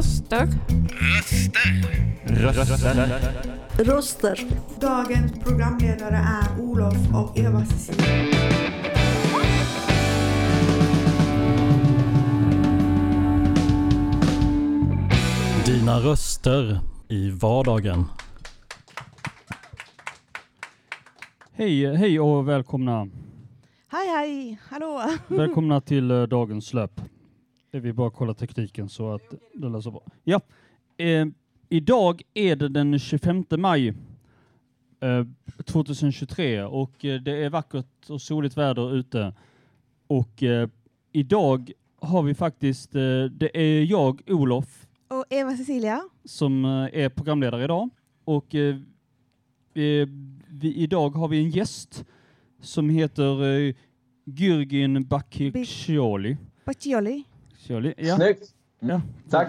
Röster. Röster. Röster. Röster. Dagens programledare är Olof och Eva Cecilia. Dina röster i vardagen. Hej, hej och välkomna. Hej hej, hallå. Välkomna till eh, dagens släpp. Vi bara kollar tekniken så att det löser bra. Ja, eh, idag är det den 25 maj eh, 2023 och eh, det är vackert och soligt väder ute. Och eh, idag har vi faktiskt, eh, det är jag, Olof, Och Eva Cecilia. som eh, är programledare idag. Och vi, idag har vi en gäst som heter Gürgin Bakircioli. Baccioli. Cioli, Ja. Snyggt! Ja. Tack.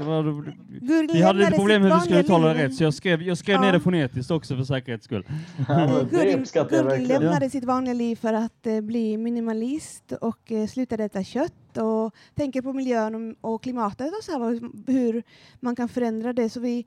Vi hade lite problem sitt hur vi skulle uttala det rätt, så jag skrev, jag skrev Ja. ner det fonetiskt också för säkerhets skull. Ja, Gurgel- lämnade sitt vanliga liv för att eh, bli minimalist och eh, slutade äta kött och tänker på miljön och, och klimatet och så här, hur man kan förändra det. Så vi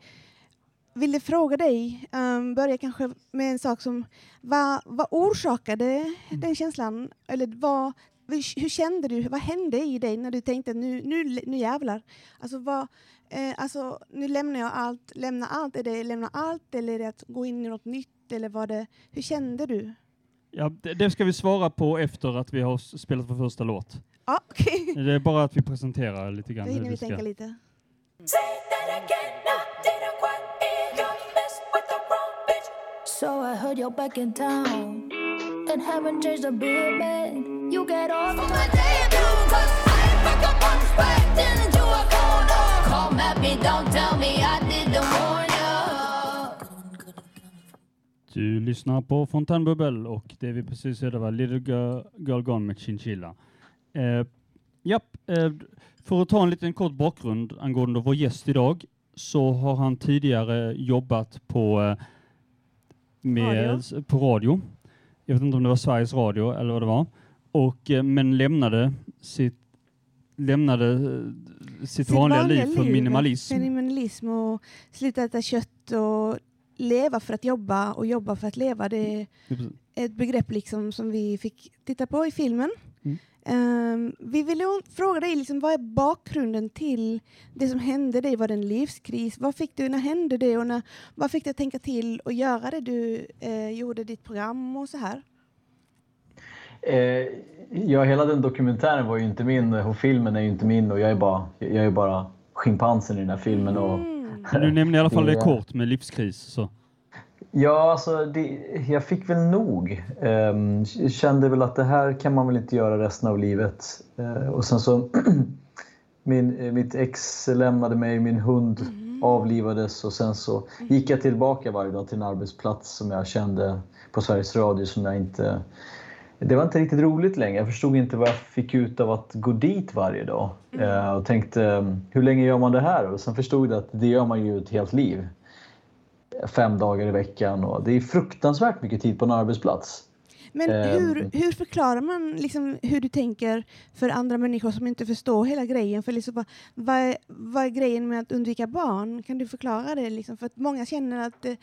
ville fråga dig, um, börja kanske med en sak som, vad, vad orsakade den känslan? Eller vad, hur, kände du, vad hände i dig när du tänkte nu, nu, nu jävlar? Alltså, vad, eh, alltså, nu lämnar jag allt, lämna allt, är det lämna allt eller är det att gå in i något nytt eller var det, hur kände du? Ja, det, det ska vi svara på efter att vi har spelat vår första låt. Ja, okej. Det är bara att vi presenterar lite grann Då hinner det vi tänka lite. So I heard you're back in town and haven't changed a bit, man. You get off For my debut, cause I ain't fuck up on the spot. Didn't do a on. Come at me, don't tell me I didn't warn you. Du lyssnar på Fontänbubbel och det vi precis hörde var Little Girl, Girl Gone med Chinchilla. Eh, japp, eh, för att ta en liten kort bakgrund angående vår gäst idag så har han tidigare jobbat på, eh, med, Radio. på radio. Jag vet inte om det var Sveriges Radio eller vad det var. Och, eh, men lämnade sitt, lämnade eh, sitt, vanliga, liv för minimalism. Minimalism och sluta äta kött och leva för att jobba och jobba för att leva. Det är ett begrepp liksom som vi fick titta på i filmen. Mm. Ehm, vi ville o- fråga dig, liksom, vad är bakgrunden till det som hände dig? Var det en livskris? Vad fick du, när hände det? Och när, vad fick dig att tänka till och göra det du eh, gjorde ditt program och så här? Eh, ja, hela den dokumentären var ju inte min och filmen är ju inte min och jag är bara, jag är bara schimpansen i den här filmen. Och, Mm. Men du nämnde i alla fall det kort med livskris. Så. ja, alltså det, jag fick väl nog. Ehm, kände väl att det här kan man väl inte göra resten av livet. Eh, och sen så min, eh, mitt ex lämnade mig, min hund avlivades och sen så gick jag tillbaka varje dag till en arbetsplats som jag kände på Sveriges Radio som jag inte det var inte riktigt roligt längre. Jag förstod inte vad jag fick ut av att gå dit varje dag. Eh, och tänkte, hur länge gör man det här? Och sen förstod jag att det gör man ju ett helt liv. Fem dagar i veckan och det är fruktansvärt mycket tid på en arbetsplats. Men Ehm. hur, hur förklarar man liksom hur du tänker för andra människor som inte förstår hela grejen? För liksom bara, vad, är, vad är grejen med att undvika barn? Kan du förklara det? Liksom? För att många känner att eh,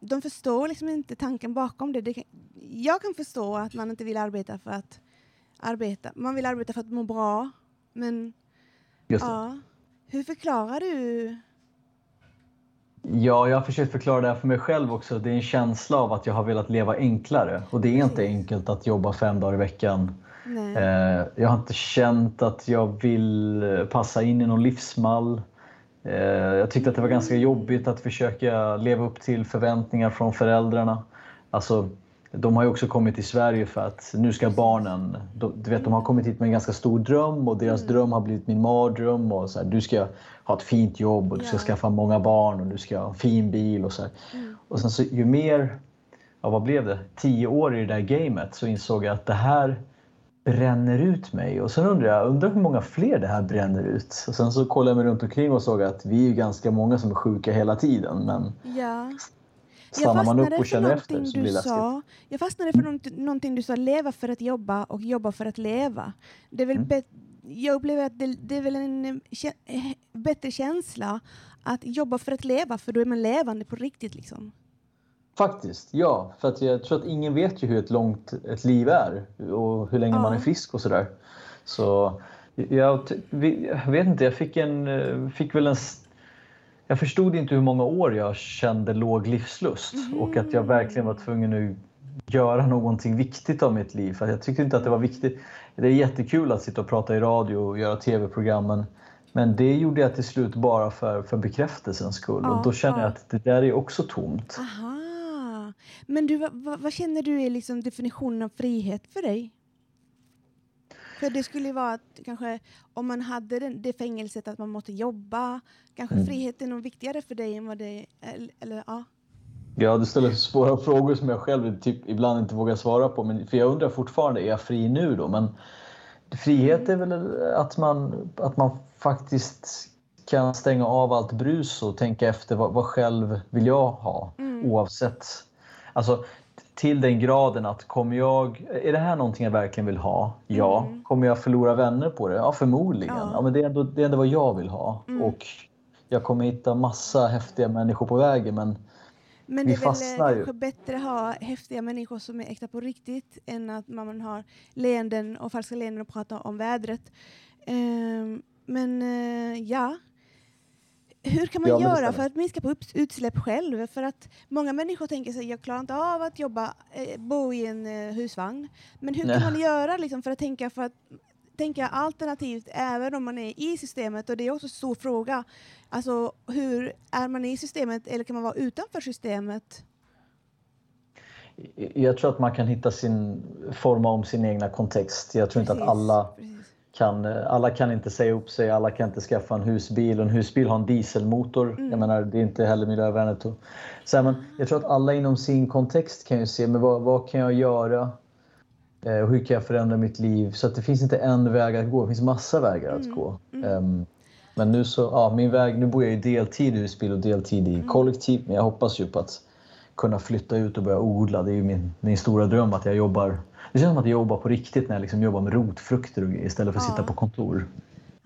de förstår liksom inte tanken bakom det. det kan, jag kan förstå att man inte vill arbeta för att arbeta. Man vill arbeta för att må bra. Men ja, hur förklarar du? Ja, jag har försökt förklara det här för mig själv också. Det är en känsla av att jag har velat leva enklare. Och det är inte enkelt att jobba fem dagar i veckan. Nej. Eh, Jag har inte känt att jag vill passa in i någon livsmall. Eh, Jag tyckte att det var ganska jobbigt att försöka leva upp till förväntningar från föräldrarna. Alltså, de har ju också kommit till Sverige för att nu ska barnen... de- Du vet, de har kommit hit med en ganska stor dröm och deras dröm har blivit min mardröm. Och så här, du ska ha ett fint jobb och du ska skaffa många barn och du ska ha en fin bil. Och så här. Och sen så ju mer, ja vad blev det, tio år i det där gamet så insåg jag att det här bränner ut mig. Och sen undrar jag, undrar hur många fler det här bränner ut. Och sen så kollade jag mig runt omkring och såg att vi är ju ganska många som är sjuka hela tiden. Men Ja. stannar man upp och känner efter så blir det du läskigt. sa. Jag fastnade för någonting, du sa, leva för att jobba och jobba för att leva. Det är väl Mm. jag upplever att det, det är väl en eh, eh, bättre känsla att jobba för att leva, för då är man levande på riktigt. Liksom. Faktiskt, ja. För att jag tror att ingen vet ju hur ett långt ett liv är och hur länge Ja. man är frisk och sådär. Så jag, jag vet inte, jag fick en, eh, fick väl en... Jag förstod inte hur många år jag kände låg livslust och att jag verkligen var tvungen att göra någonting viktigt av mitt liv. För jag tyckte inte att det var viktigt. Det är jättekul att sitta och prata i radio och göra tv-program men, men det gjorde jag till slut bara för, för bekräftelsens skull Ja, och då känner ja. jag att det där är också tomt. Aha. Men du, vad, vad, känner du är liksom definitionen av frihet för dig? För det skulle ju vara att kanske om man hade den, det fängelset att man måste jobba, kanske Mm. frihet är nog viktigare för dig än vad det eller, eller ja. Ja, du ställer svåra frågor som jag själv typ ibland inte vågar svara på. Men, för jag undrar fortfarande, är jag fri nu då? Men frihet är väl att man, att man faktiskt kan stänga av allt brus och tänka efter vad, vad själv vill jag ha? Oavsett. Alltså, till den graden att kommer jag, är det här någonting jag verkligen vill ha? Ja. Kommer jag förlora vänner på det? Ja, förmodligen. Ja. Ja. men det, är ändå, det är ändå vad jag vill ha. Och jag kommer hitta massa häftiga människor på vägen men Men Vi det är väl eh, fastnar ju. kanske bättre att ha häftiga människor som är äkta på riktigt än att man har leenden och falska leenden och pratar om vädret. Ehm, men eh, ja, hur kan man Ja, göra för att minska på utsläpp själv? För att många människor tänker sig jag klarar inte av att jobba, eh, bo i en eh, husvagn. Men hur kan man göra liksom, för att tänka för att tänka alternativt även om man är i systemet och det är också en stor fråga. Alltså hur är man i systemet eller kan man vara utanför systemet? Jag tror att man kan hitta sin, forma om sin egna kontext. Jag tror inte att Precis, alla precis. Kan, alla kan inte säga upp sig, alla kan inte skaffa en husbil och en husbil har en dieselmotor. Mm. Jag menar, det är inte heller miljövänligt. Så här, men jag tror att alla inom sin kontext kan ju se, men vad, vad kan jag göra? Eh, och hur kan jag förändra mitt liv? Så att det finns inte en väg att gå, det finns massa vägar Mm. att gå. Ehm, men nu så, ja, min väg, nu bor jag i deltid i husbil och deltid Mm. i kollektiv. Men jag hoppas ju på att kunna flytta ut och börja odla. Det är ju min, min stora dröm att jag jobbar. Det känns som att jag jobbar på riktigt när jag liksom jobbar med rotfrukter istället för att Ja. sitta på kontor.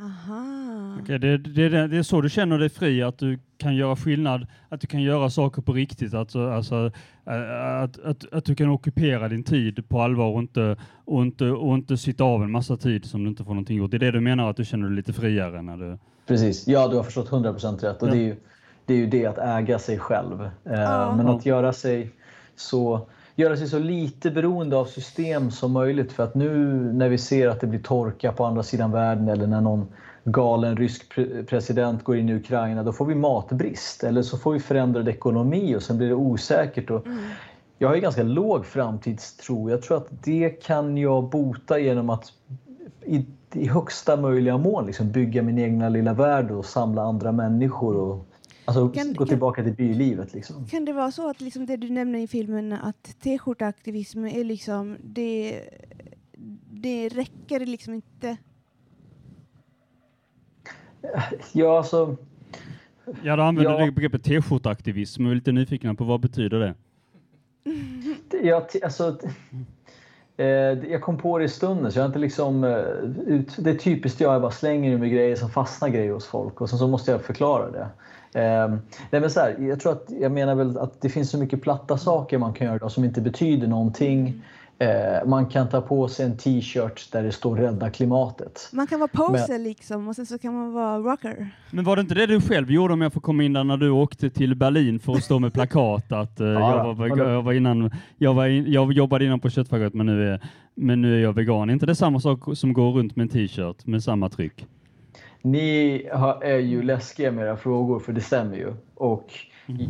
Aha. Okej, det, det, det, är så du känner dig fri, att du kan göra skillnad, att du kan göra saker på riktigt, alltså, alltså, att, att, att du kan ockupera din tid på allvar och inte, och, inte, och inte sitta av en massa tid som du inte får någonting gjort. Det är det du menar, att du känner dig lite friare när du... Precis, ja du har förstått 100% rätt. Och Ja. det, är ju, det är ju det att äga sig själv. Eh, Ja. Men att göra sig så göra sig så lite beroende av system som möjligt. För att nu när vi ser att det blir torka på andra sidan världen eller när någon galen rysk pre- president går in i Ukraina, då får vi matbrist. Eller så får vi förändrad ekonomi och sen blir det osäkert. Och Jag har ju ganska låg framtidstro. Jag tror att det kan jag bota genom att i, i högsta möjliga mån liksom bygga min egna lilla värld och samla andra människor. Och, alltså Kan- gå kan- tillbaka till bylivet. Liksom. Kan det vara så att liksom det du nämner i filmen att t-skjortaktivism är liksom det, det räcker liksom inte? Ja, alltså, Ja, du använder Ja. begreppet t-skjortaktivism och är lite nyfikna på vad betyder det? jag, alltså, eh, jag kom på det i stunden så jag har inte liksom... eh, Ut, det är typiskt jag, jag bara slänger ur mig grejer som fastnar grejer hos folk och sen så måste jag förklara det. Eh, nej men så här, jag tror att jag menar väl att det finns så mycket platta saker man kan göra idag som inte betyder någonting. Eh, man kan ta på sig en t-shirt där det står rädda klimatet. Man kan vara poser liksom och sen så kan man vara rocker. Men var det inte det du själv gjorde om jag får komma in där när du åkte till Berlin för att stå med plakat? Att, eh, jag, var, ja. jag, var innan, jag, var in, jag jobbade innan på köttfabrikat men nu, är, men nu är jag vegan. Är inte det samma sak som går runt med en t-shirt med samma tryck? Ni är ju läskiga med era frågor, för det stämmer ju. Och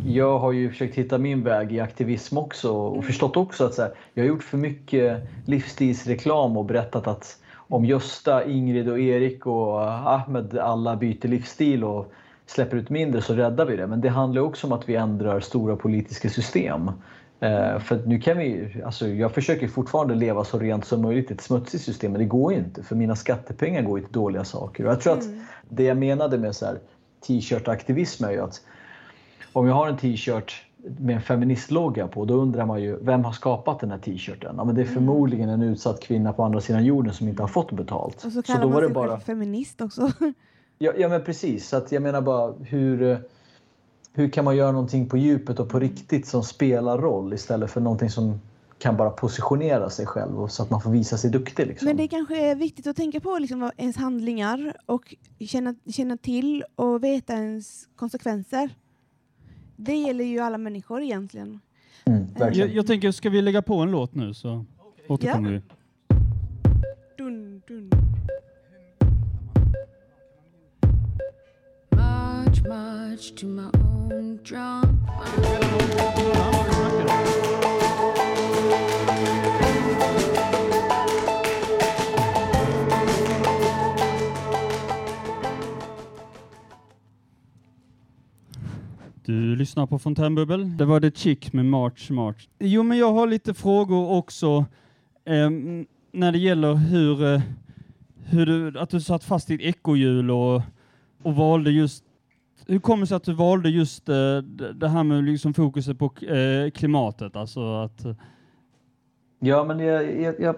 jag har ju försökt hitta min väg i aktivism också och förstått också att så här, jag har gjort för mycket livsstilsreklam och berättat att om Gösta, Ingrid och Erik och Ahmed alla byter livsstil och släpper ut mindre så räddar vi det. Men det handlar också om att vi ändrar stora politiska system. Eh, för nu kan vi, alltså jag försöker fortfarande leva så rent som möjligt i ett smutsigt system men det går ju inte för mina skattepengar går ju till dåliga saker. Och jag tror att det jag menade med så t-shirt-aktivism är ju att om jag har en t-shirt med en feministlogga på. Då undrar man ju, vem har skapat den här t-shirten? Ja, men det är förmodligen en utsatt kvinna på andra sidan jorden som inte har fått betalt. Och så kallar man sig själv feminist också. Ja, ja men precis. Så att jag menar bara hur, eh, hur kan man göra någonting på djupet och på riktigt som spelar roll istället för någonting som kan bara positionera sig själv och så att man får visa sig duktig. Liksom. Men det kanske är viktigt att tänka på liksom, vad ens handlingar och känna, känna till och veta ens konsekvenser. Det gäller ju alla människor egentligen. Mm, verkligen. Jag, jag tänker, ska vi lägga på en låt nu så återkommer vi. Dun, dun. March, to my own drum. Du lyssnar på Fontänbubbel. Det var The Chick med March March. Jo, men jag har lite frågor också ehm, när det gäller hur, eh, hur du, att du satt fast i ett ekorrhjul och, och valde just hur kommer det sig att du valde just eh, det här med liksom fokuset på eh, klimatet? Alltså att, eh, Ja, men jag, jag, jag,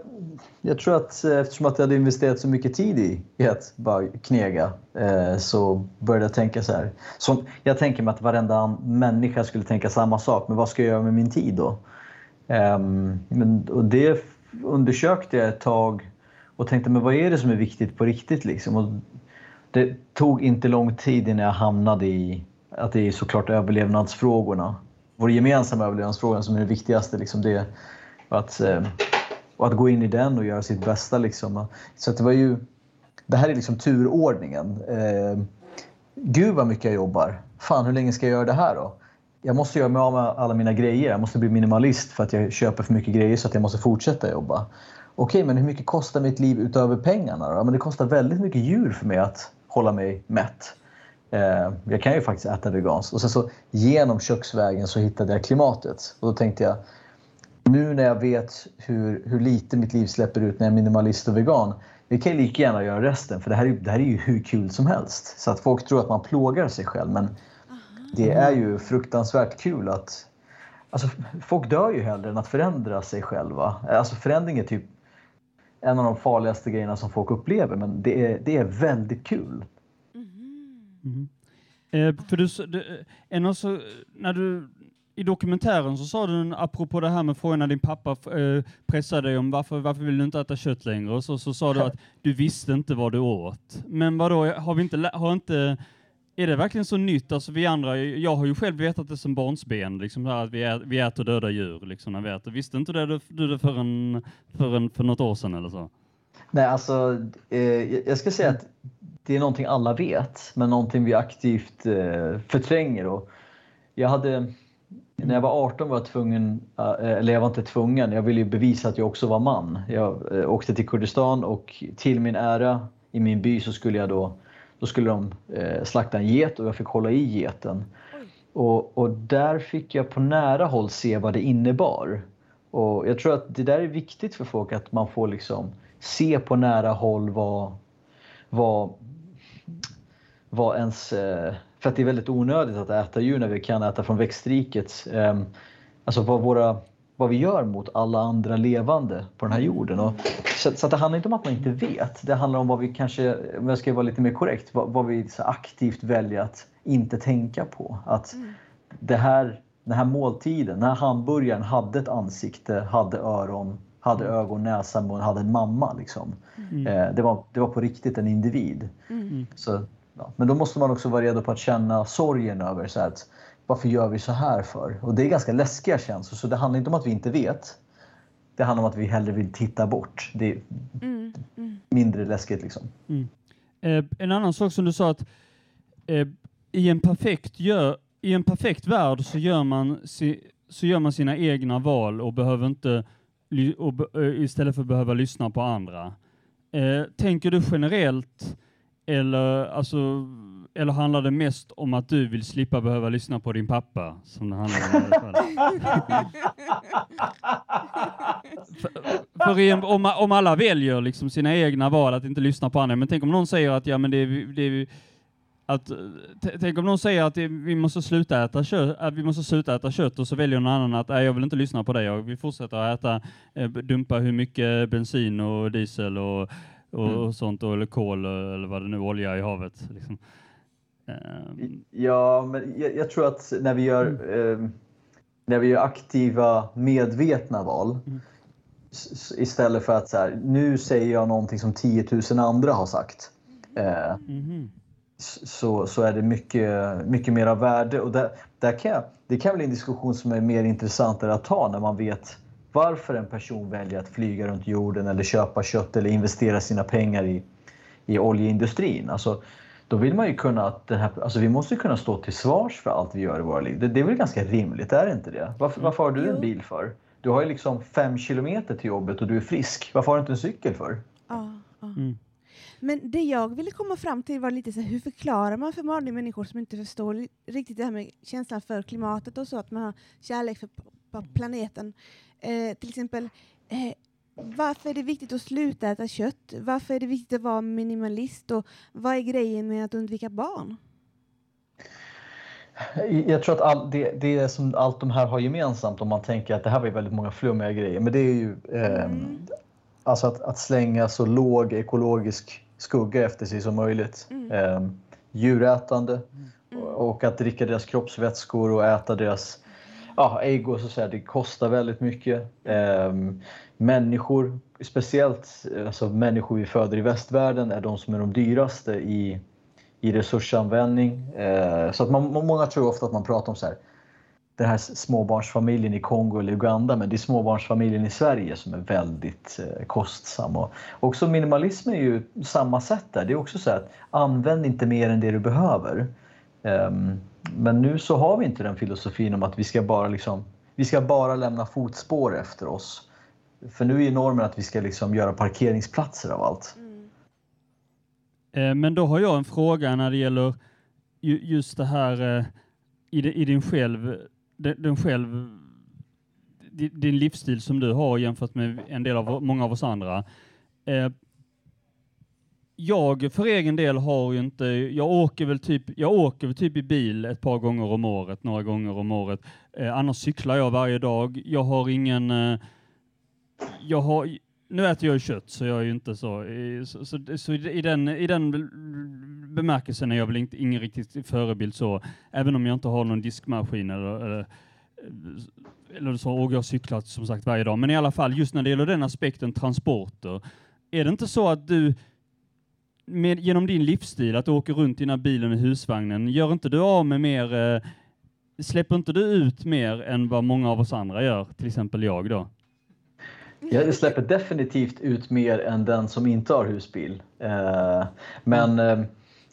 jag tror att eftersom att jag hade investerat så mycket tid i, i att bara knega eh, så började jag tänka så här. Som, jag tänker mig att varenda människa skulle tänka samma sak, men vad ska jag göra med min tid då? Ehm, men, och det undersökte jag ett tag och tänkte, men vad är det som är viktigt på riktigt? Liksom? Och det tog inte lång tid innan jag hamnade i att det är såklart överlevnadsfrågorna. Vår gemensamma överlevnadsfråga som är det viktigaste. Liksom det, och att, och att gå in i den och göra sitt bästa. Liksom. Så att det var ju... Det här är liksom turordningen. Eh, Gud vad mycket jag jobbar. Fan, hur länge ska jag göra det här då? Jag måste göra mig av med alla mina grejer. Jag måste bli minimalist för att jag köper för mycket grejer så att jag måste fortsätta jobba. Okej, men hur mycket kostar mitt liv utöver pengarna? Då? Ja, Men det kostar väldigt mycket djur för mig att hålla mig mätt. Eh, jag kan ju faktiskt äta veganskt. Och sen så genom köksvägen så hittade jag klimatet. Och då tänkte jag, nu när jag vet hur, hur lite mitt liv släpper ut när jag är minimalist och vegan. Vi kan ju lika gärna göra resten för det här, är, det här är ju hur kul som helst. Så att folk tror att man plågar sig själv men det är ju fruktansvärt kul att... Alltså, folk dör ju hellre än att förändra sig själva. Alltså förändring är typ en av de farligaste grejerna som folk upplever men det är, det är väldigt kul. Mhm. Eh, för du, s- du, eh, en av så, när du, I dokumentären så sa du, apropå det här med frågan när din pappa eh, pressade dig om varför, varför vill du inte äta kött längre, och så, så sa du att du visste inte vad du åt. Men vadå, har vi inte, har inte är det verkligen så nytt? Alltså vi andra, jag har ju själv vetat det som barnsben, liksom här att vi, ä, vi äter döda djur. Liksom, när vi äter. Visste inte det, du, det förrän, förrän för något år sedan eller så? Nej, alltså eh, jag- ska säga att det är någonting alla vet, men någonting vi aktivt eh, förtränger. Och jag hade, när jag var 18 var jag tvungen, eh, eller jag var inte tvungen, jag ville ju bevisa att jag också var man. Jag eh, åkte till Kurdistan och till min ära i min by så skulle jag då, då skulle de eh, slakta en get och jag fick hålla i geten. Och, och där fick jag på nära håll se vad det innebar. Och jag tror att det där är viktigt för folk att man får liksom se på nära håll vad, vad, vad ens... eh, För att det är väldigt onödigt att äta djur när vi kan äta från växtriket. Ehm, Alltså vad, våra, vad vi gör mot alla andra levande på den här jorden. Och, så, så att det handlar inte om att man inte vet. Det handlar om vad vi kanske, om jag ska vara lite mer korrekt, vad, vad vi så aktivt väljer att inte tänka på. Att det här, den här måltiden, den här hamburgaren hade ett ansikte, hade öron, hade ögon, näsa, mun, hade en mamma. Liksom. Eh, det, var, det var på riktigt en individ. Så, ja. Men då måste man också vara redo på att känna sorgen över så att, varför gör vi så här för? Och det är ganska läskiga känslor. Så det handlar inte om att vi inte vet. Det handlar om att vi hellre vill titta bort. Det är Mm, mm. mindre läskigt liksom. Eh, en annan sak som du sa att eh, i, en perfekt gör, i en perfekt värld så gör, man si, så gör man sina egna val och behöver inte och, eh, istället för att behöva lyssna på andra. Eh, tänker du generellt eller, alltså, eller handlar det mest om att du vill slippa behöva lyssna på din pappa? Som det handlar om för, för en, om, om alla väljer liksom sina egna val att inte lyssna på andra, men tänk om någon säger att ja, men det det att, tänk om någon säger att det- vi måste sluta äta kött, att vi måste sluta äta kött och så väljer någon annan att jag vill inte lyssna på dig, jag vill fortsätta att äta, eh, dumpa hur mycket bensin och diesel och, och, Mm. och sånt, och, eller kol eller vad det nu är, olja i havet. Liksom. Ehm, Ja, men jag, jag tror att när vi gör, eh, när vi gör aktiva, medvetna val Mm. istället för att så här, nu säger jag någonting som 10 000 andra har sagt. Eh, mhm. s- så, så är det mycket, mycket mera värde. Och där, där kan jag, det kan bli en diskussion som är mer intressantare att ta när man vet varför en person väljer att flyga runt jorden eller köpa kött eller investera sina pengar i, i oljeindustrin. Alltså, då vill man ju kunna att den här, alltså vi måste kunna stå till svars för allt vi gör i våra liv. Det, det är väl ganska rimligt, är det inte det? Varför, varför har du en bil för? Du har ju liksom fem kilometer till jobbet och du är frisk. Varför har du inte en cykel för? Ja, ja. Mm. Men det jag ville komma fram till var lite så här, hur förklarar man för vanliga människor som inte förstår riktigt det här med känslan för klimatet och så, att man har kärlek för planeten. Eh, till exempel, eh, varför är det viktigt att sluta äta kött? Varför är det viktigt att vara minimalist? Och vad är grejen med att undvika barn? Jag tror att all, det, det är som allt de här har gemensamt om man tänker att det här var ju väldigt många flummiga grejer. Men det är ju eh, alltså att, att slänga så låg ekologisk skugga efter sig som möjligt. Mm. Eh, djurätande och, och att dricka deras kroppsvätskor och äta deras ja, ägg så att säga, det kostar väldigt mycket. Eh, människor, speciellt alltså människor vi föder i västvärlden, är de som är de dyraste i, i resursanvändning. Eh, så att man, många tror ofta att man pratar om så här, den här småbarnsfamiljen i Kongo eller Uganda, men det är småbarnsfamiljen i Sverige som är väldigt eh, kostsam. Och också minimalism är ju samma sätt där. Det är också så här att använd inte mer än det du behöver. Ehm, men nu så har vi inte den filosofin om att vi ska bara liksom, vi ska bara lämna fotspår efter oss. För nu är normen att vi ska liksom göra parkeringsplatser av allt. Mm. Eh, men då har jag en fråga när det gäller just det här eh, i, din själv, den, själv, din livsstil som du har jämfört med en del av många av oss andra. Eh, jag för egen del har ju inte, jag åker väl typ, jag åker väl typ i bil ett par gånger om året, några gånger om året. Eh, annars cyklar jag varje dag. Jag har ingen, eh, jag har, nu äter jag ju kött så jag är ju inte så, i- så, så, så i, i, den, i den bemärkelsen är jag väl inte, ingen riktigt förebild så, även om jag inte har någon diskmaskin eller, eller, eh, eller så, och jag har cyklat som sagt varje dag. Men i alla fall, just när det gäller den aspekten transporter, är det inte så att du med, genom din livsstil, att du åker runt i den här bilen och husvagnen, gör inte du av med mer, eh, släpper inte du ut mer än vad många av oss andra gör, till exempel jag då? Jag släpper definitivt ut mer än den som inte har husbil. Eh, men eh,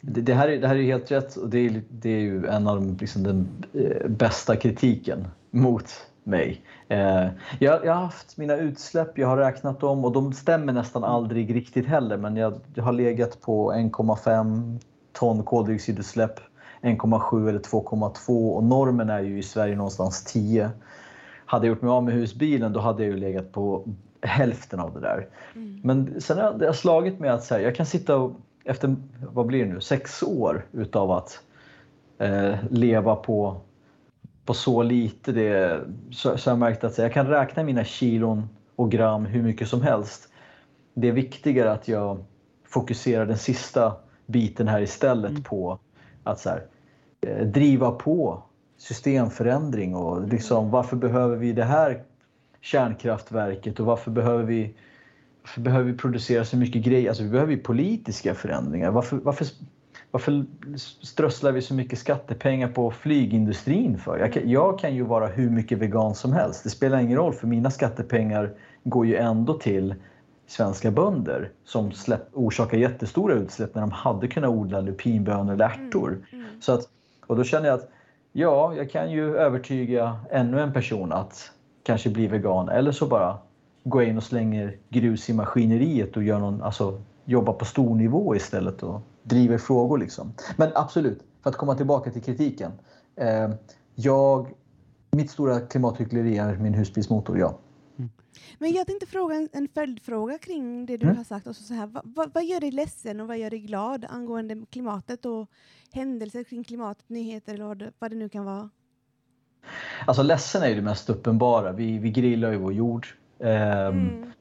det, det, här är, det här är helt rätt och det är, det är ju en av de, liksom den eh, bästa kritiken mot mig. Eh, jag, jag har haft mina utsläpp, jag har räknat dem och de stämmer nästan aldrig riktigt heller men jag, jag har legat på 1,5 ton koldioxidutsläpp, 1,7 eller 2,2 och normen är ju i Sverige någonstans 10 hade jag gjort mig av med husbilen då hade jag ju legat på hälften av det där. Men sen har det slagit mig att så här, jag kan sitta och efter, vad blir det nu, sex år utav att eh, leva på, på så lite det, så, så jag märkt att jag kan räkna mina kilon och gram hur mycket som helst. Det är viktigare att jag fokuserar den sista biten här istället på att så här, eh, driva på systemförändring och liksom varför behöver vi det här kärnkraftverket och varför behöver vi, varför behöver vi producera så mycket grejer? Alltså vi behöver ju politiska förändringar. Varför, varför, varför strösslar vi så mycket skattepengar på flygindustrin för? Jag kan, jag kan ju vara hur mycket vegan som helst. Det spelar ingen roll för mina skattepengar går ju ändå till svenska bönder som släpp, orsakar jättestora utsläpp när de hade kunnat odla lupinbönor eller ärtor. Så att, och då känner jag att ja, jag kan ju övertyga ännu en person att kanske bli vegan eller så bara gå in och slänger grus i maskineriet och gör någon, alltså, jobba på stor nivå istället och driver frågor. Liksom. Men absolut, för att komma tillbaka till kritiken. Eh, jag, mitt stora klimathyckleri är min husbilsmotor, ja. Men jag tänkte fråga en, en följdfråga kring det du Mm. har sagt. Och så så här, vad, vad, vad gör dig ledsen och vad gör dig glad angående klimatet och händelser kring klimatet, nyheter eller vad det, vad det nu kan vara? Alltså ledsen är ju det mest uppenbara. Vi, vi grillar ju vår jord. Ehm, Mm.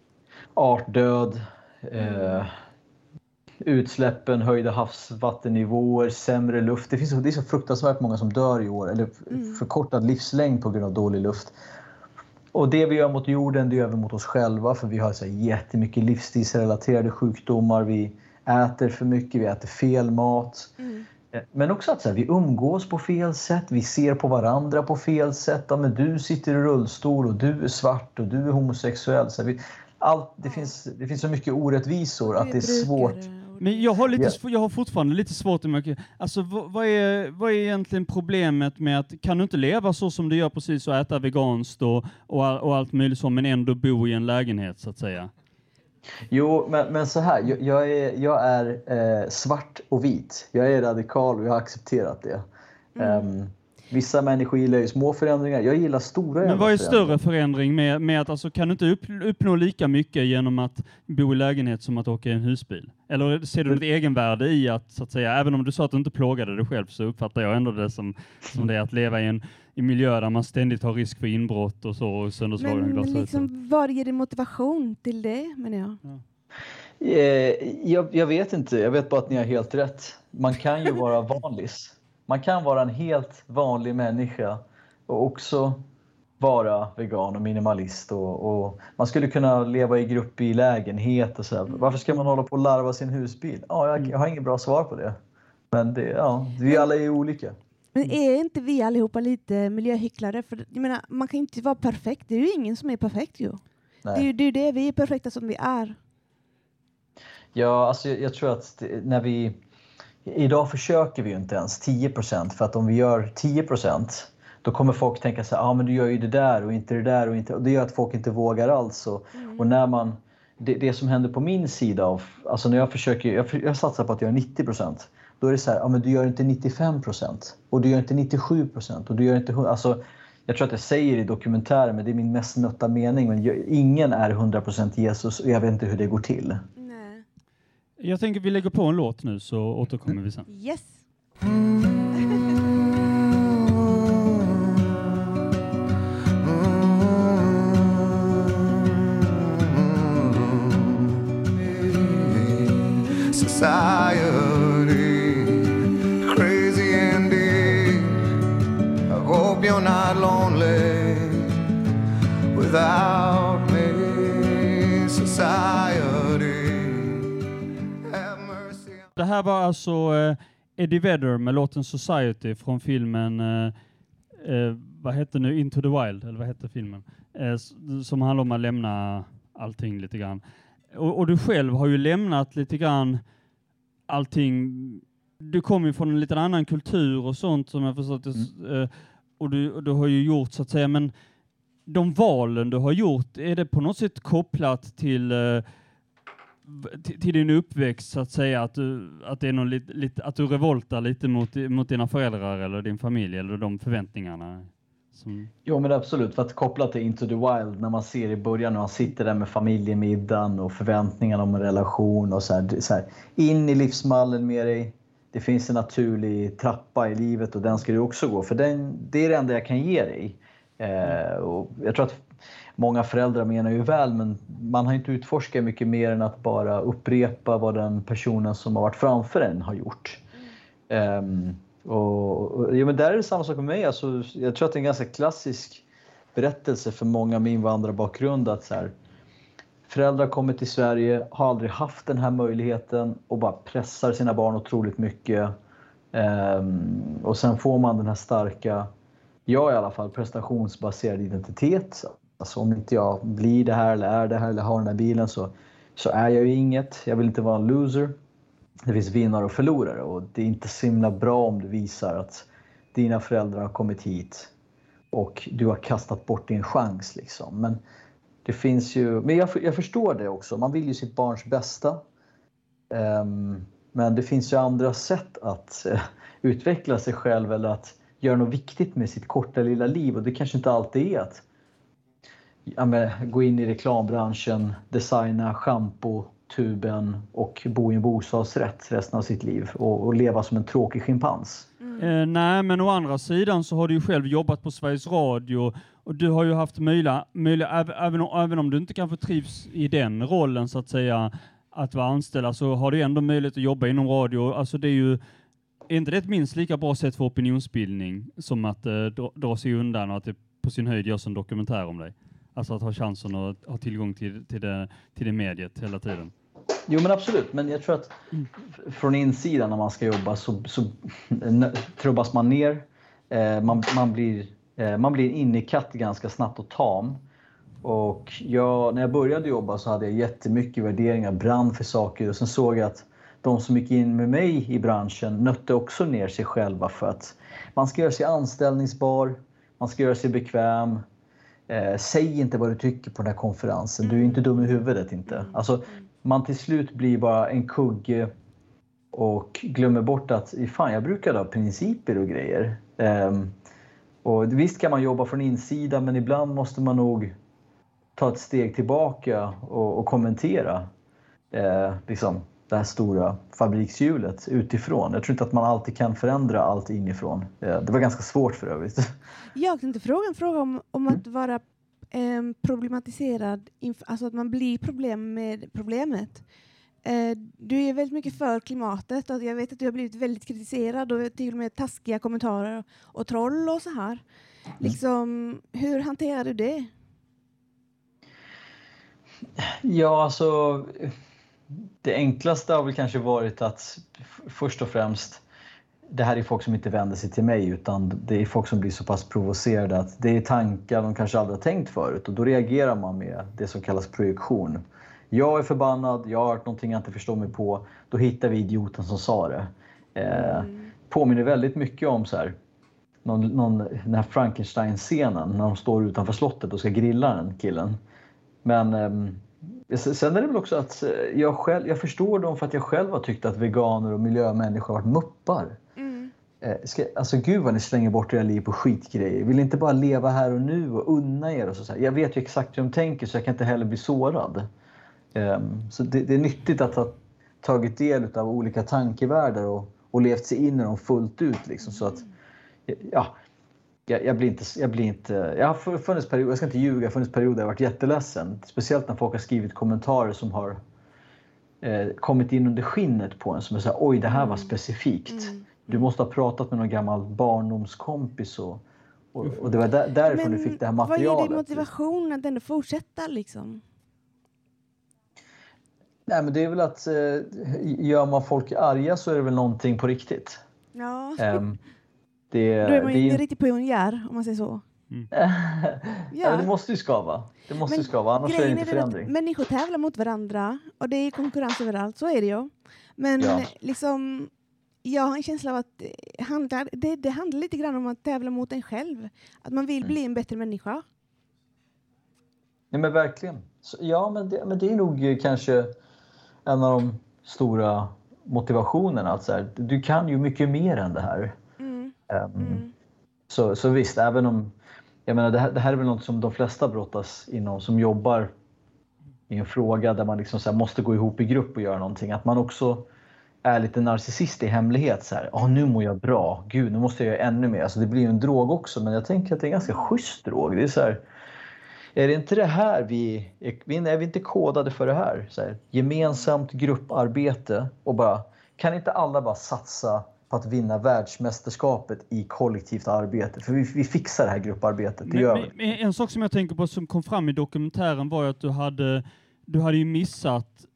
Artdöd. Eh, utsläppen, höjda havsvattennivåer, sämre luft. Det, finns, det är så fruktansvärt många som dör i år. Eller Mm. förkortad livslängd på grund av dålig luft. Och det vi gör mot jorden, det gör vi mot oss själva. För vi har så jättemycket livsstilsrelaterade sjukdomar. Vi äter för mycket, vi äter fel mat. Mm. Eh, Men också att så här, vi umgås på fel sätt, vi ser på varandra på fel sätt. Ja, men du sitter i rullstol och du är svart och du är homosexuell. Så här, vi, allt, det, finns, det finns så mycket orättvisor att det är svårt. Men jag har, lite, sv- jag har fortfarande lite svårt att märka, alltså vad, vad, är, vad är egentligen problemet med att, kan du inte leva så som du gör precis och äta veganskt och, och, och allt möjligt så, men ändå bo i en lägenhet så att säga? Jo, men, men så här. Jag, jag är, jag är eh, svart och vit. Jag är radikal och jag har accepterat det. Ehm, vissa människor gillar ju små förändringar. Jag gillar stora Men vad är större förändring med, med att, alltså kan du inte upp, uppnå lika mycket genom att bo i lägenhet som att åka i en husbil? Eller ser du ett egenvärde i att, så att säga, även om du sa att du inte plågade dig själv, så uppfattar jag ändå det som, som det är att leva i en i miljö där man ständigt har risk för inbrott och så, och sönderslagna Men glasrutor. liksom, vad ger dig motivation till det, menar jag? Eh, jag, jag vet inte. Jag vet bara att ni har helt rätt. Man kan ju vara vanlis. Man kan vara en helt vanlig människa och också vara vegan och minimalist. Och, och man skulle kunna leva i grupp i lägenhet och så. Här. Varför ska man hålla på och larva sin husbil? Ja, jag, jag har inget bra svar på det. Men det, ja, vi alla är olika. Men är inte vi allihopa lite miljöhycklare? För jag menar, man kan inte vara perfekt. Det är ju ingen som är perfekt ju. Det är ju det, är det, vi är perfekta som vi är. Ja, alltså jag, jag tror att det, när vi... Idag försöker vi ju inte ens 10% för att om vi gör 10% då kommer folk tänka så här, ah, men du gör ju det där och inte det där och inte... Och det gör att folk inte vågar alls. Och, och när man... Det, det som händer på min sida av... Alltså när jag försöker... Jag, jag satsar på att göra 90% Då är det så här, ah, men du gör inte 95% och du gör inte 97% och du gör inte... 100 Alltså, jag tror att jag säger i dokumentären, men det är min mest nötta mening. Men ingen är 100% Jesus och jag vet inte hur det går till. Nej. Jag tänker vi lägger på en låt nu så återkommer vi sen. Yes. Society, crazy indeed. I hope you're not lonely without me. Det här var alltså eh, Eddie Vedder med låten Society från filmen, eh, eh, vad hette nu, Into the Wild, eller vad hette filmen? Eh, som handlar om att lämna allting lite grann. Och, och du själv har ju lämnat lite grann allting. Du kommer ju från en liten annan kultur och sånt som jag förstått s- eh, och du, och du har ju gjort så att säga, men de valen du har gjort, är det på något sätt kopplat till till, din uppväxt så att säga, att du, att det är någon lit, lit, att du revoltar lite mot, mot dina föräldrar eller din familj eller de förväntningarna? Som, Jo men absolut, för att koppla till Into the Wild när man ser i början när han sitter där med familjemiddagen och förväntningarna om en relation och så här, så här, In i livsmallen med dig. Det finns en naturlig trappa i livet och den ska du också gå för den, det är det enda jag kan ge dig. Eh, och jag tror att många föräldrar menar ju väl men man har inte utforskat mycket mer än att bara upprepa vad den personen som har varit framför en har gjort. Um, och, och, ja, men där är det samma sak med mig. Alltså, jag tror att det är en ganska klassisk berättelse för många med invandrarbakgrund att så här, föräldrar kommer till Sverige, har aldrig haft den här möjligheten och bara pressar sina barn otroligt mycket. Um, och sen får man den här starka, jag i alla fall, prestationsbaserad identitet. Alltså om inte jag blir det här eller är det här eller har den här bilen så, så är jag ju inget. Jag vill inte vara en loser det finns vinnare och förlorare och det är inte så himla bra om du visar att dina föräldrar har kommit hit och du har kastat bort din chans. Liksom. Men det finns ju, men jag, jag förstår det också, man vill ju sitt barns bästa. Um, men det finns ju andra sätt att uh, utveckla sig själv eller att göra något viktigt med sitt korta lilla liv och det kanske inte alltid är att ja, men, gå in i reklambranschen, designa schampotuben och bo i en bostadsrätt resten av sitt liv och, och leva som en tråkig schimpans. Mm. Eh, nej, men å andra sidan så har du ju själv jobbat på Sveriges Radio och du har ju haft möjliga, möjliga även, om, även om du inte kanske trivs i den rollen så att säga, att vara anställd, så har du ändå möjlighet att jobba inom radio. Alltså det är ju, är inte det ett minst lika bra sätt för opinionsbildning som att eh, dra, dra sig undan och att det på sin höjd görs en dokumentär om dig? Alltså att ha chansen att ha tillgång till, till, det, till det mediet hela tiden. Jo men absolut, men jag tror att från insidan när man ska jobba så, så trubbas man ner. Eh, man, man, blir, eh, man blir innekatt ganska snabbt och tam. Och jag, när jag började jobba så hade jag jättemycket värderingar, brann för saker och sen såg jag att de som gick in med mig i branschen nötte också ner sig själva för att man ska göra sig anställningsbar, man ska göra sig bekväm. Eh, säg inte vad du tycker på den här konferensen, du är inte dum i huvudet inte. Alltså, man till slut blir bara en kugge och glömmer bort att fan, jag brukade ha principer och grejer. Ehm, och visst kan man jobba från insidan men ibland måste man nog ta ett steg tillbaka och, och kommentera. Eh, liksom, det här stora fabrikshjulet utifrån. Jag tror inte att man alltid kan förändra allt inifrån. Eh, det var ganska svårt för övrigt. Jag tänkte fråga en fråga om, om att vara em, problematiserad, alltså att man blir problem med problemet. Eh, du är väldigt mycket för klimatet och jag vet att du har blivit väldigt kritiserad och till och med taskiga kommentarer och troll och så här. Liksom, hur hanterar du det? Ja, alltså. Det enklaste har väl kanske varit att först och främst. Det här är folk som inte vänder sig till mig utan det är folk som blir så pass provocerade att det är tankar de kanske aldrig har tänkt förut och då reagerar man med det som kallas projektion. Jag är förbannad, jag har hört någonting jag inte förstår mig på. Då hittar vi idioten som sa det. Eh, påminner väldigt mycket om så här, någon, någon, den här Frankenstein-scenen när de står utanför slottet och ska grilla den killen. Men s- sen är det väl också att eh, jag, själv, jag förstår dem för att jag själv har tyckt att veganer och miljömänniskor har varit muppar. Eh, ska, alltså gud vad ni slänger bort era liv på skitgrejer. Vill inte bara leva här och nu och unna er? Och så, så. Jag vet ju exakt hur de tänker så jag kan inte heller bli sårad. Ehm, så det, det är nyttigt att ha tagit del av olika tankevärldar och, och levt sig in i dem fullt ut. Liksom, så att, ja, jag, jag, blir inte, jag blir inte... Jag har funnits perioder, jag ska inte ljuga, funnits perioder där jag varit jätteledsen. Speciellt när folk har skrivit kommentarer som har eh, kommit in under skinnet på en. Som är så här, oj det här var specifikt. Du måste ha pratat med någon gammal barndomskompis och, och, och det var där, därifrån du fick det här vad ger materialet. dig motivation att ändå fortsätta liksom? Nej, men det är väl att eh, gör man folk arga så är det väl någonting på riktigt. Ja, Ehm, det, då är man ju inte riktigt pionjär om man säger så. ja. men det måste ju skava. Det måste ju skava, annars är det inte att förändring. Människor tävlar mot varandra och det är konkurrens överallt, så är det ju. Men Ja. liksom, jag har en känsla av att det handlar, det, det handlar lite grann om att tävla mot en själv. Att man Mm. vill bli en bättre människa. Ja, men verkligen. Så, ja, men det, men det är nog eh, kanske en av de stora motivationerna. Att så här, du kan ju mycket mer än det här. Mm. Ehm, Så, så visst, även om... Jag menar, det, här, det här är väl något som de flesta brottas inom som jobbar i en fråga där man liksom så måste gå ihop i grupp och göra någonting. Att man också är lite narcissist i hemlighet. Så här, "Ah, nu mår jag bra. Gud, nu måste jag göra ännu mer. Alltså, det blir ju en drog också, men jag tänker att det är en ganska schysst drog. Det är så här, är det inte det här vi... Är, är vi inte kodade för det här? Så här gemensamt grupparbete och bara... Kan inte alla bara satsa på att vinna världsmästerskapet i kollektivt arbete? För vi, vi fixar det här grupparbetet, det Men, men, en sak som jag tänker på som kom fram i dokumentären var ju att du hade, du hade ju missat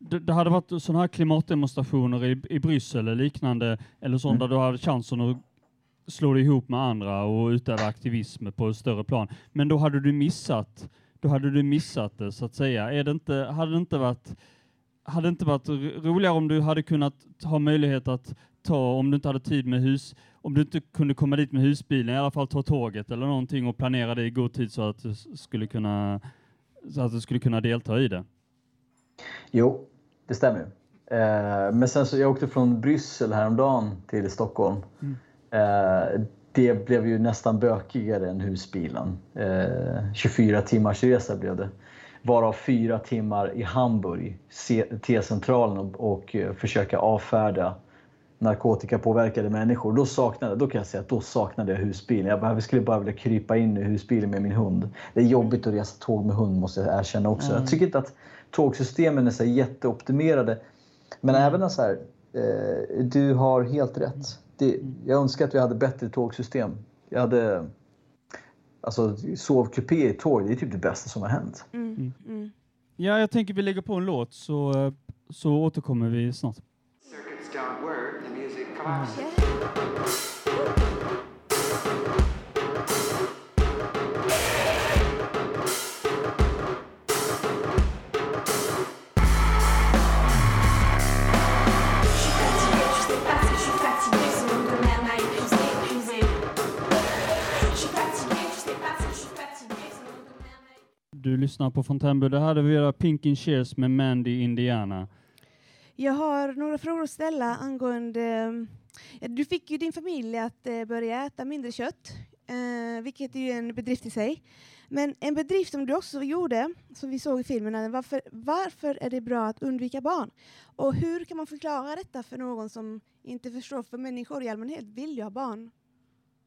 det, det hade varit sådana här klimatdemonstrationer i, i Bryssel eller liknande, eller sånt Mm. där du hade chansen att slå dig ihop med andra och utöva aktivism på ett större plan. Men då hade du missat, då hade du missat det så att säga. Är det inte, hade det inte varit hade det inte varit ro- roligare om du hade kunnat ha möjlighet att ta, om du inte hade tid med hus, om du inte kunde komma dit med husbilen, i alla fall ta tåget eller någonting och planera det i god tid så att du skulle kunna, så att du skulle kunna delta i det? Jo, det stämmer. Eh, men sen så jag åkte från Bryssel häromdagen till Stockholm. Eh, det blev ju nästan bökigare än husbilen. Eh, 24 timmars resa blev det. Varav fyra timmar i Hamburg, T-centralen och, och eh, försöka avfärda narkotikapåverkade människor. Då saknade, då kan jag säga att då saknade jag husbilen. Jag bara, skulle bara vilja krypa in i husbilen med min hund. Det är jobbigt att resa tåg med hund måste jag erkänna också. Mm. Jag tycker inte att tågsystemen är så jätteoptimerade. Men även så här, eh, du har helt rätt. Det, jag önskar att vi hade bättre tågsystem. Jag hade, alltså sovkupé i tåg, det är typ det bästa som har hänt. Mm. Mm. Ja, jag tänker vi lägger på en låt så, så återkommer vi snart. Du lyssnar på Fontänby. Det hade vi göra Pink in Cheers med Mandy Indiana. Jag har några frågor att ställa angående... Du fick ju din familj att eh, börja äta mindre kött, eh, vilket är ju en bedrift i sig. Men en bedrift som du också gjorde, som vi såg i filmen, varför, varför är det bra att undvika barn? Och hur kan man förklara detta för någon som inte förstår? För människor i allmänhet vill ju ha barn.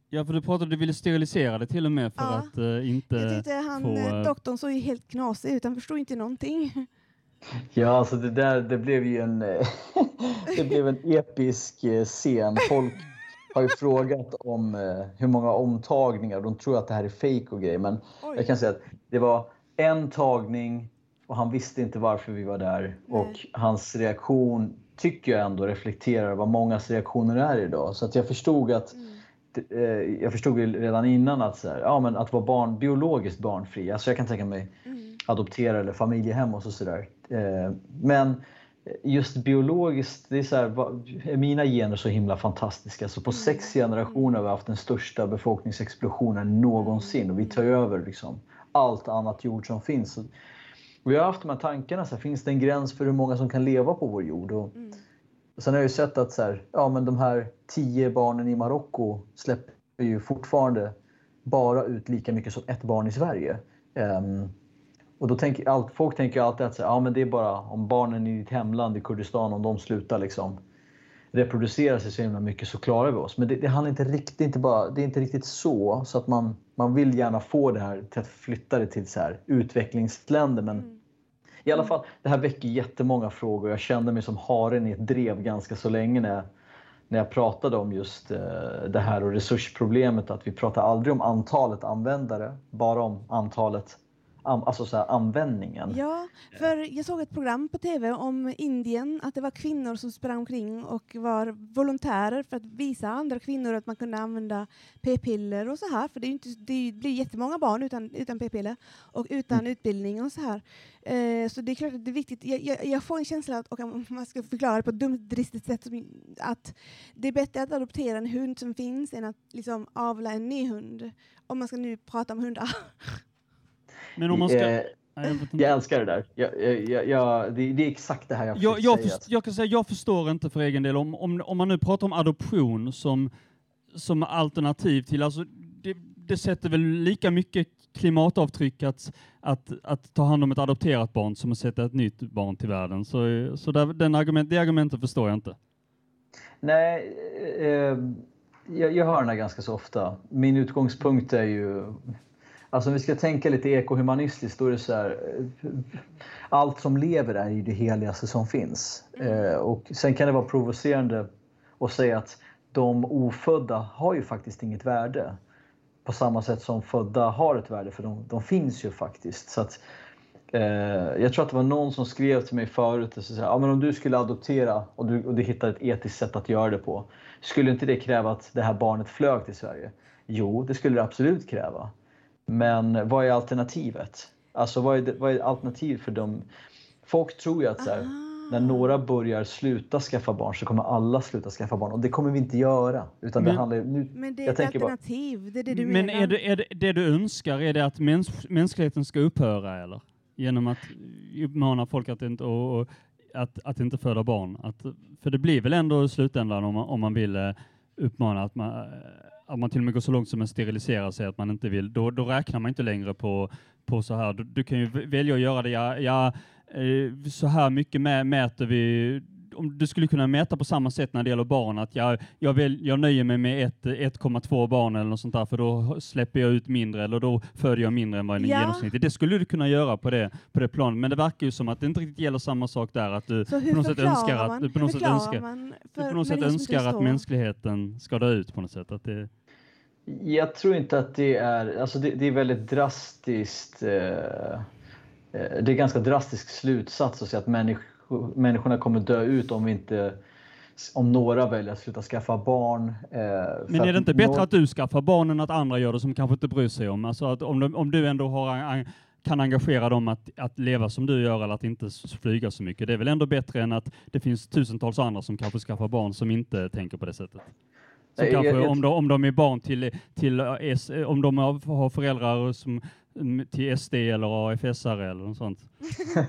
Ja, för du pratade du ville sterilisera det till och med för Ja. att eh, inte Jag tyckte han, få... doktorn såg ju helt knasig ut, han förstod inte någonting. Ja, alltså det där det blev ju en, eh, det blev en episk eh, scen. Folk har ju frågat om eh, hur många omtagningar. De tror att det här är fake och grejer. Men Oj. jag kan säga att det var en tagning och han visste inte varför vi var där. Och hans reaktion tycker jag ändå reflekterar vad mångas reaktioner är idag. Så att jag förstod att eh, jag förstod ju redan innan att, så här, ja, men att vara barn, biologiskt barnfri, alltså jag kan tänka mig adoptera eller familjehem och så sådär. Eh, men just biologiskt, det är så här, är mina gener så himla fantastiska? Så på sex generationer har vi haft den största befolkningsexplosionen någonsin och vi tar över liksom allt annat jord som finns. Så vi har haft de här tankarna, så här, finns det en gräns för hur många som kan leva på vår jord? Och, Sen har jag ju sett att så här, ja, men de här tio barnen i Marocko släpper ju fortfarande bara ut lika mycket som ett barn i Sverige. Ehm, och då tänker allt, folk tänker alltid att så ja, men det är bara om barnen i ditt hemland i Kurdistan, om de slutar liksom reproducera sig så himla mycket så klarar vi oss. Men det, det handlar inte riktigt, inte, bara, det är inte riktigt så. Så att man, man vill gärna få det här till att flytta det till så här, utvecklingsländer. Men i alla fall, det här väcker jättemånga frågor. Jag kände mig som haren i ett drev ganska så länge när jag, när jag pratade om just eh, det här och resursproblemet. Att vi pratar aldrig om antalet användare, bara om antalet, an, alltså så här, användningen. Ja, för jag såg ett program på tv om Indien, att det var kvinnor som sprang omkring och var volontärer för att visa andra kvinnor att man kunde använda p-piller och så här, för det, inte, det blir jättemånga barn utan, utan p-piller och utan utbildning och så här. Eh, så det är klart att det är viktigt. Jag, jag, jag får en känsla att, och om man ska förklara det på ett dumt, dristigt sätt, att det är bättre att adoptera en hund som finns än att liksom avla en ny hund. Om man ska nu prata om hundar. Men om man ska... Eh, jag älskar det där. Jag, jag, jag, det, det är exakt det här jag Jag, jag, säga. jag kan säga jag förstår inte för egen del om, om, om man nu pratar om adoption som, som alternativ till, alltså det, det sätter väl lika mycket klimatavtryck att, att, att ta hand om ett adopterat barn som att sätta ett nytt barn till världen. Så, så där, den argument, det argumentet förstår jag inte. Nej, eh, jag, jag hör den här ganska så ofta. Min utgångspunkt är ju... Alltså om vi ska tänka lite ekohumanistiskt, då är det så här... eh, Allt som lever är ju det heligaste som finns. Eh, och sen kan det vara provocerande att säga att de ofödda har ju faktiskt inget värde. På samma sätt som födda har ett värde, för de, de finns ju faktiskt. Så att, eh, jag tror att det var någon som skrev till mig förut och sa ja, men om du skulle adoptera och du, och du hittar ett etiskt sätt att göra det på. Skulle inte det kräva att det här barnet flög till Sverige? Jo, det skulle det absolut kräva. Men vad är alternativet? Alltså vad är, det, vad är alternativet för dem? Folk tror ju att så här, när några börjar sluta skaffa barn så kommer alla sluta skaffa barn och det kommer vi inte göra. Utan det Men- handlar, nu, Men det är jag ett tänker bara, alternativ, det är det du Men menar. är det, är det, det du önskar, är det att mäns, mänskligheten ska upphöra eller? Genom att uppmana folk att inte, och, och, att, att inte föda barn? Att, för det blir väl ändå i slutändan om man, om man vill eh, uppmana att man, att man till och med går så långt som att sterilisera sig att man inte vill, då, då räknar man inte längre på, på så här. Du, du kan ju välja att göra det, ja, ja, eh, så här mycket mä, mäter vi om du skulle kunna mäta på samma sätt när det gäller barn, att jag, jag, väl, jag nöjer mig med ett- 1,2 barn eller något sånt där, för då släpper jag ut mindre eller då föder jag mindre än vad en Ja. genomsnittlig. Det skulle du kunna göra på det, på det planet, men det verkar ju som att det inte riktigt gäller samma sak där, att du på något sätt önskar att, på något sätt önskar, på något sätt önskar att mänskligheten ska dö ut på något sätt. Att det, Jag tror inte att det är, alltså det, det är väldigt drastiskt. Eh, eh, det är ganska drastisk slutsats att säga att människor, människorna kommer dö ut om vi inte om några väljer att sluta skaffa barn. Eh, Men är det inte bättre att du skaffar barn än att andra gör det som kanske inte bryr sig om? Alltså att om, du, om du ändå har, kan engagera dem att, att leva som du gör eller att inte flyga så mycket. Det är väl ändå bättre än att det finns tusentals andra som kanske skaffar barn som inte tänker på det sättet. Som Nej, kanske, jag- om, de, om de är barn till, till eh, S, eh, om de har, föräldrar som, mm, till SD eller AFSare eller något sånt.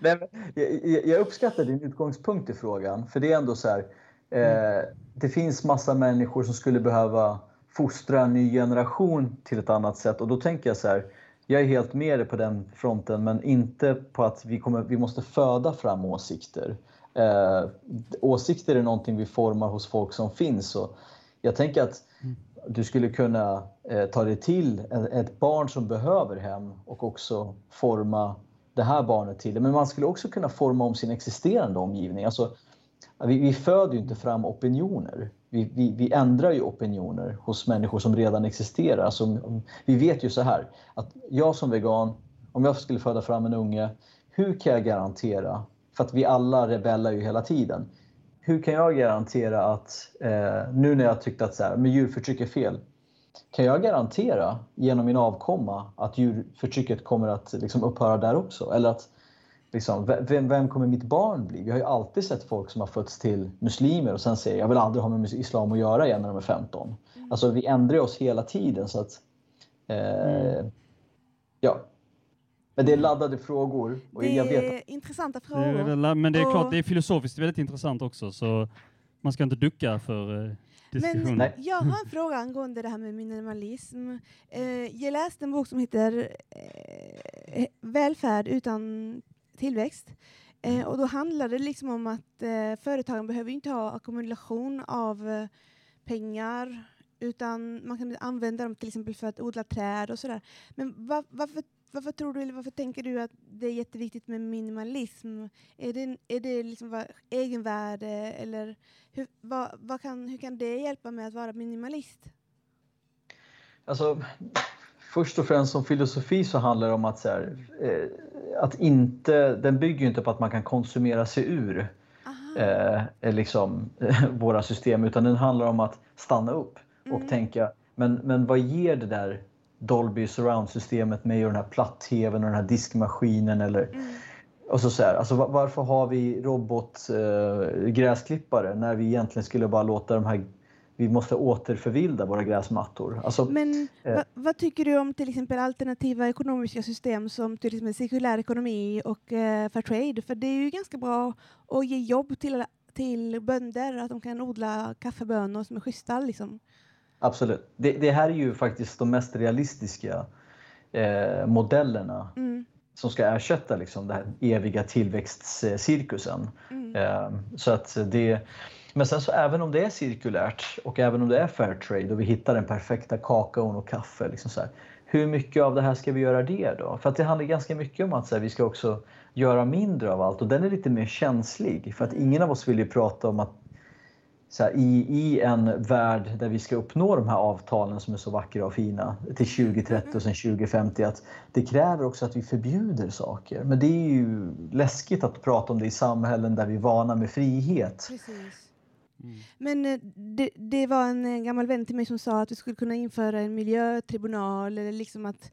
Nej, men jag- jag, jag uppskattar din utgångspunkt i frågan. För det är ändå så här. Eh, det finns massa människor som skulle behöva fostra en ny generation till ett annat sätt. Och då tänker jag så här. Jag är helt med dig på den fronten, men inte på att vi, kommer, vi måste föda fram åsikter. Eh, åsikter är någonting vi formar hos folk som finns. Och jag tänker att du skulle kunna eh, ta dig till ett, barn som behöver hem och också forma det här barnet till det. Men man skulle också kunna forma om sin existerande omgivning. Alltså, vi, vi föder ju inte fram opinioner. Vi, vi, vi ändrar ju opinioner hos människor som redan existerar. Alltså, vi vet ju så här, att jag som vegan, om jag skulle föda fram en unge, hur kan jag garantera, för att vi alla rebellar ju hela tiden, hur kan jag garantera att, eh, nu när jag tyckte att så här, men djurförtryck är fel, kan jag garantera genom min avkomma att djurförtrycket kommer att liksom upphöra där också? Eller att liksom, ve- vem, vem kommer mitt barn bli? Vi har ju alltid sett folk som har fötts till muslimer och sen säger jag vill aldrig ha med islam att göra igen när de är 15. Alltså vi ändrar oss hela tiden så att eh, ja. Men det är laddade frågor och Det jag vet att är intressanta Det frågor. men det är klart, Och- det är filosofiskt väldigt intressant också, så man ska inte ducka för eh, diskussionen. Men jag har en fråga angående det här med minimalism. Eh, jag läste en bok som heter eh, Välfärd utan tillväxt. Eh, och då handlar det liksom om att eh, företagen behöver inte ha ackumulation av eh, pengar utan man kan använda dem till exempel för att odla träd och sådär. Men va- varför, varför tror du, eller varför tänker du att det är jätteviktigt med minimalism? Är det, är det liksom vad, egenvärde eller hur, vad, vad kan, hur kan det hjälpa med att vara minimalist? Alltså, först och främst som filosofi så handlar det om att, så här, eh, att inte, den bygger inte på att man kan konsumera sig ur Aha. eh, liksom, eh, våra system utan den handlar om att stanna upp och Mm. tänka men, men vad ger det där Dolby surround-systemet och den här platt-tvn och den här diskmaskinen eller Mm. och så så här, alltså va- varför har vi robotgräsklippare eh, när vi egentligen skulle bara låta de här vi måste återförvilda våra gräsmattor. Alltså, Men eh. va, vad tycker du om till exempel alternativa ekonomiska system som till exempel cirkulär ekonomi och eh, fair trade? För det är ju ganska bra att ge jobb till, till bönder, att de kan odla kaffebönor som är schyssta. Liksom. Absolut. Det, det här är ju faktiskt de mest realistiska eh, modellerna Mm. som ska ersätta liksom, den här eviga tillväxtcirkusen. Mm. Eh, så att det, men sen så även om det är cirkulärt och även om det är fair trade och vi hittar den perfekta kakaon och kaffe. Liksom så här, hur mycket av det här ska vi göra det då? För att det handlar ganska mycket om att så här, vi ska också göra mindre av allt och den är lite mer känslig för att ingen av oss vill ju prata om att så här, i, i en värld där vi ska uppnå de här avtalen som är så vackra och fina till 2030 och sen 2050 att det kräver också att vi förbjuder saker. Men det är ju läskigt att prata om det i samhällen där vi är vana med frihet. Precis. Mm. Men eh, det, det var en eh, gammal vän till mig som sa att vi skulle kunna införa en miljötribunal eller liksom att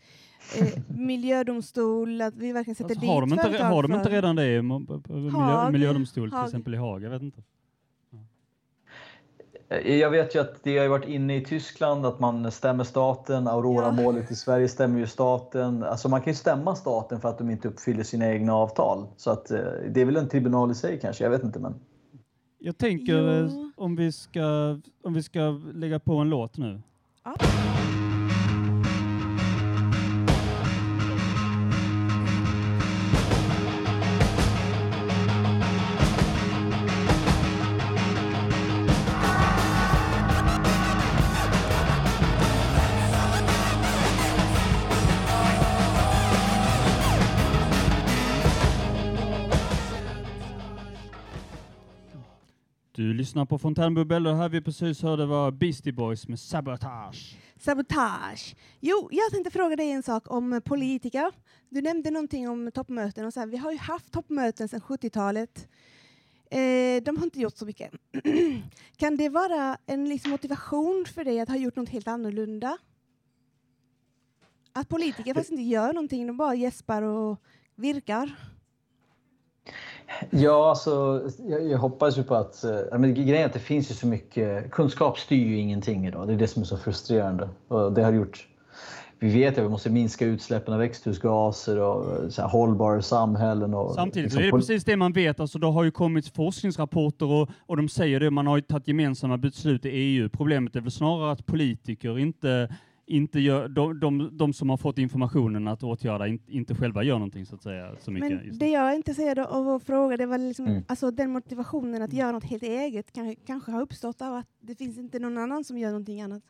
eh, miljödomstol, att vi verkligen sätter Alltså, dit har, de inte, företag har de inte redan det miljö, miljödomstol till exempel i Haag? Jag vet inte. Eh, Jag vet ju att det har varit inne i Tyskland att man stämmer staten. Aurora-målet i Sverige stämmer ju staten. Alltså man kan ju stämma staten för att de inte uppfyller sina egna avtal. Så att eh, det är väl en tribunal i sig kanske, jag vet inte. Men... Jag tänker eh, om vi, ska, om vi ska lägga på en låt nu. Ja. Du lyssnar på Fontänbubbel och det här vi precis hörde var Beastie Boys med Sabotage. Sabotage. Jo, jag tänkte fråga dig en sak om politiker. Du nämnde någonting om toppmöten och så här. Vi har ju haft toppmöten sedan 70-talet. Eh, de har inte gjort så mycket. kan det vara en liksom motivation för dig att ha gjort något helt annorlunda? Att politiker faktiskt inte gör någonting, de bara gäspar och virkar. Ja, alltså, jag, jag hoppas ju på att... ja, Men grejen är att det finns ju så mycket... Kunskap styr ju ingenting idag. Det är det som är så frustrerande. Och det har gjort... Vi vet att vi måste minska utsläppen av växthusgaser och eh, så här, hållbara samhällen. Och, Samtidigt liksom är det precis det man vet. Alltså, det har ju kommit forskningsrapporter och, och de säger det. Man har ju tagit gemensamma beslut i EU. Problemet är väl snarare att politiker inte, inte gör, de, de, de som har fått informationen att åtgärda in, inte själva gör någonting så att säga. Så mycket. Men just det jag är intresserad av att fråga, det var liksom, Mm. alltså den motivationen att göra något helt eget kan, kanske har uppstått av att det finns inte någon annan som gör någonting annat.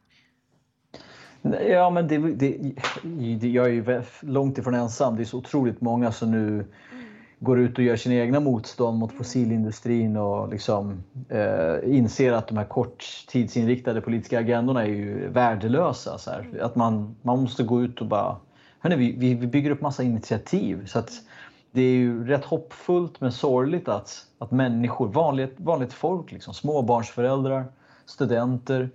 Ja, men det, det, jag är ju långt ifrån ensam. Det är så otroligt många som nu går ut och gör sina egna motstånd mot fossilindustrin och liksom, eh, inser att de här korttidsinriktade politiska agendorna är ju värdelösa. Så här. Att man, man måste gå ut och bara... Hörrni, vi, vi, bygger upp massa initiativ. Så att det är ju rätt hoppfullt men sorgligt att, att människor, vanligt, vanligt folk, liksom, småbarnsföräldrar, studenter,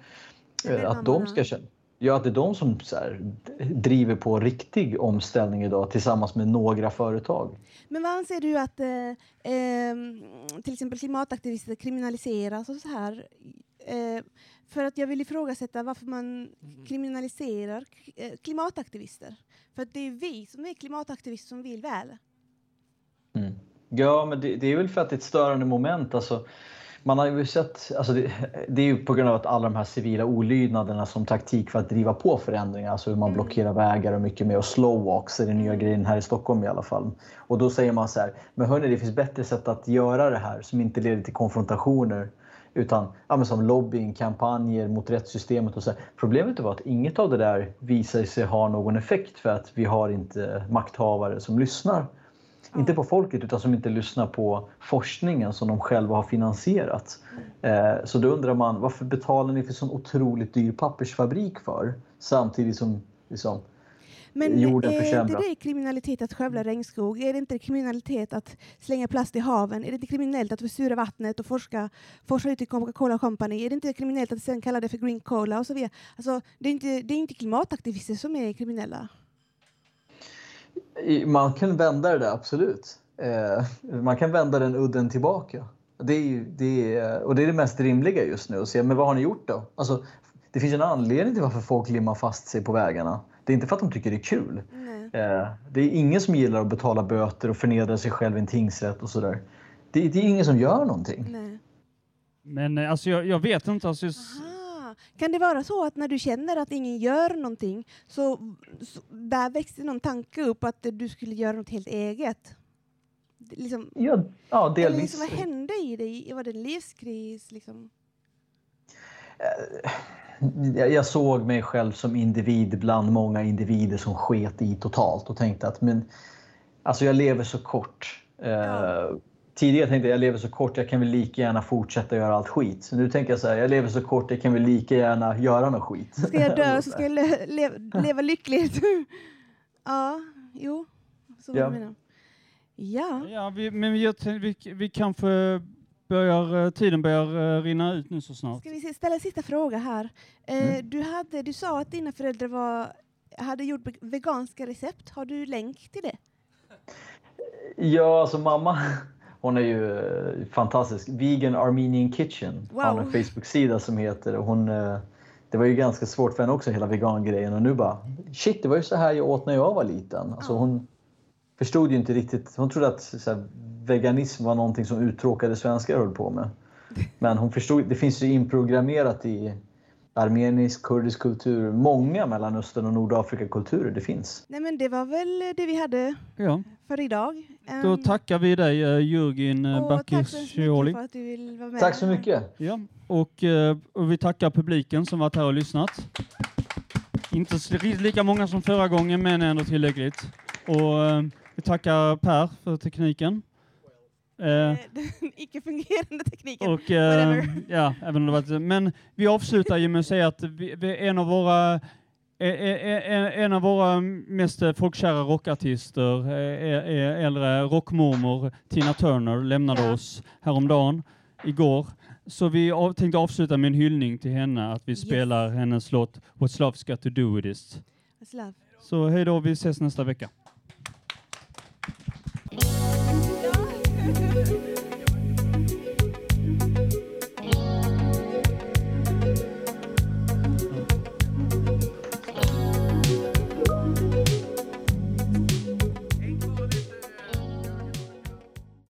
eh, att de ska känna Ja, att det är de som så här, driver på riktig omställning idag tillsammans med några företag. Men vad anser du att eh, ehm, till exempel klimataktivister kriminaliseras och så här? Eh, för att jag vill ifrågasätta varför man kriminaliserar eh, klimataktivister. För att det är vi som är klimataktivister som vill väl. Mm. Ja, men det, det är väl för att det är ett störande moment. Alltså, man har ju sett, alltså det, det är ju på grund av att alla de här civila olydnaderna som taktik för att driva på förändringar, alltså hur man blockerar vägar och mycket mer och slowwalks är den nya grejen här i Stockholm i alla fall. Och då säger man så här, men hörni det finns bättre sätt att göra det här som inte leder till konfrontationer utan ja, som lobbying, kampanjer mot rättssystemet och så. Problemet var att inget av det där visar sig ha någon effekt för att vi har inte makthavare som lyssnar. Inte på folket utan som inte lyssnar på forskningen som de själva har finansierat. Eh, så då undrar man varför betalar ni för sån otroligt dyr pappersfabrik för? Samtidigt som liksom, Men Jorden är inte försämras. det kriminalitet att skövla regnskog? Är det inte kriminalitet att slänga plast i haven? Är det inte kriminellt att försura vattnet och forska, forska ut i Coca-Cola Company? Är det inte kriminellt att sen kalla det för green cola och så vidare? Alltså, det, är inte, det är inte klimataktivister som är kriminella. Man kan vända det där absolut. Eh, man kan vända den udden tillbaka. Det är, det är, och det är det mest rimliga just nu. Att se, men vad har ni gjort då? Alltså, det finns en anledning till varför folk limmar fast sig på vägarna. Det är inte för att de tycker det är kul. Nej. Eh, Det är ingen som gillar att betala böter och förnedra sig själv i en tingsrätt och sådär. Det, det är ingen som gör någonting. Nej. Men eh, alltså, jag, jag vet inte. Alltså. Kan det vara så att när du känner att ingen gör någonting så, så där växte någon tanke upp att du skulle göra något helt eget? Liksom, Ja, ja eller delvis. liksom, vad hände i dig? Var det en livskris? Liksom? Jag jag såg mig själv som individ bland många individer som sket i totalt och tänkte att men, alltså jag lever så kort. Eh, tidigare tänkte jag jag lever så kort, jag kan väl lika gärna fortsätta göra allt skit. Så nu tänker jag så här, jag lever så kort, jag kan väl lika gärna göra något skit. Ska jag dö så ska jag le le leva lyckligt. ja, jo. Så Ja. ja. menar. Ja. ja, vi, men jag, tänkte, vi, vi kanske börjar, eh, tiden börjar eh, rinna ut nu så snart. Ska vi ställa en sista fråga här. Eh, Mm. du, hade, du sa att dina föräldrar var, hade gjort ve- veganska recept. Har du länk till det? Ja, alltså mamma, hon är ju eh, fantastisk. Vegan Armenian Kitchen har Wow. en Facebook-sida som heter och hon eh, det var ju ganska svårt för henne också hela vegangrejen och nu bara shit, det var ju så här jag åt när jag var liten. Alltså hon förstod ju inte riktigt. Hon trodde att här, veganism var någonting som uttråkade svenskar höll på med. Men hon förstod, det finns ju inprogrammerat i armenisk, kurdisk kultur, många Mellanöstern och Nordafrika-kulturer det finns. Nej men det var väl det vi hade Ja, för idag. då Ehm, tackar vi dig uh, Jürgen uh, och tack så Bakircioli. mycket för att du vill vara med. Tack så mycket! Ja, och, eh, och vi tackar publiken som varit här och lyssnat. Inte lika många som förra gången, men ändå tillräckligt. Och eh, vi tackar Per för tekniken. Eh, Eh, Den icke-fungerande tekniken. och, eh, ja, även om det varit, men vi avslutar ju med att säga att vi, vi, en av våra en av våra mest folkkära rockartister, äldre rockmormor Tina Turner, lämnade Ja. oss häromdagen, igår. Så vi av, tänkte avsluta med en hyllning till henne, att vi Yes. spelar hennes låt What's Love's Got To Do With This. Så hej då, vi ses nästa vecka. thank you.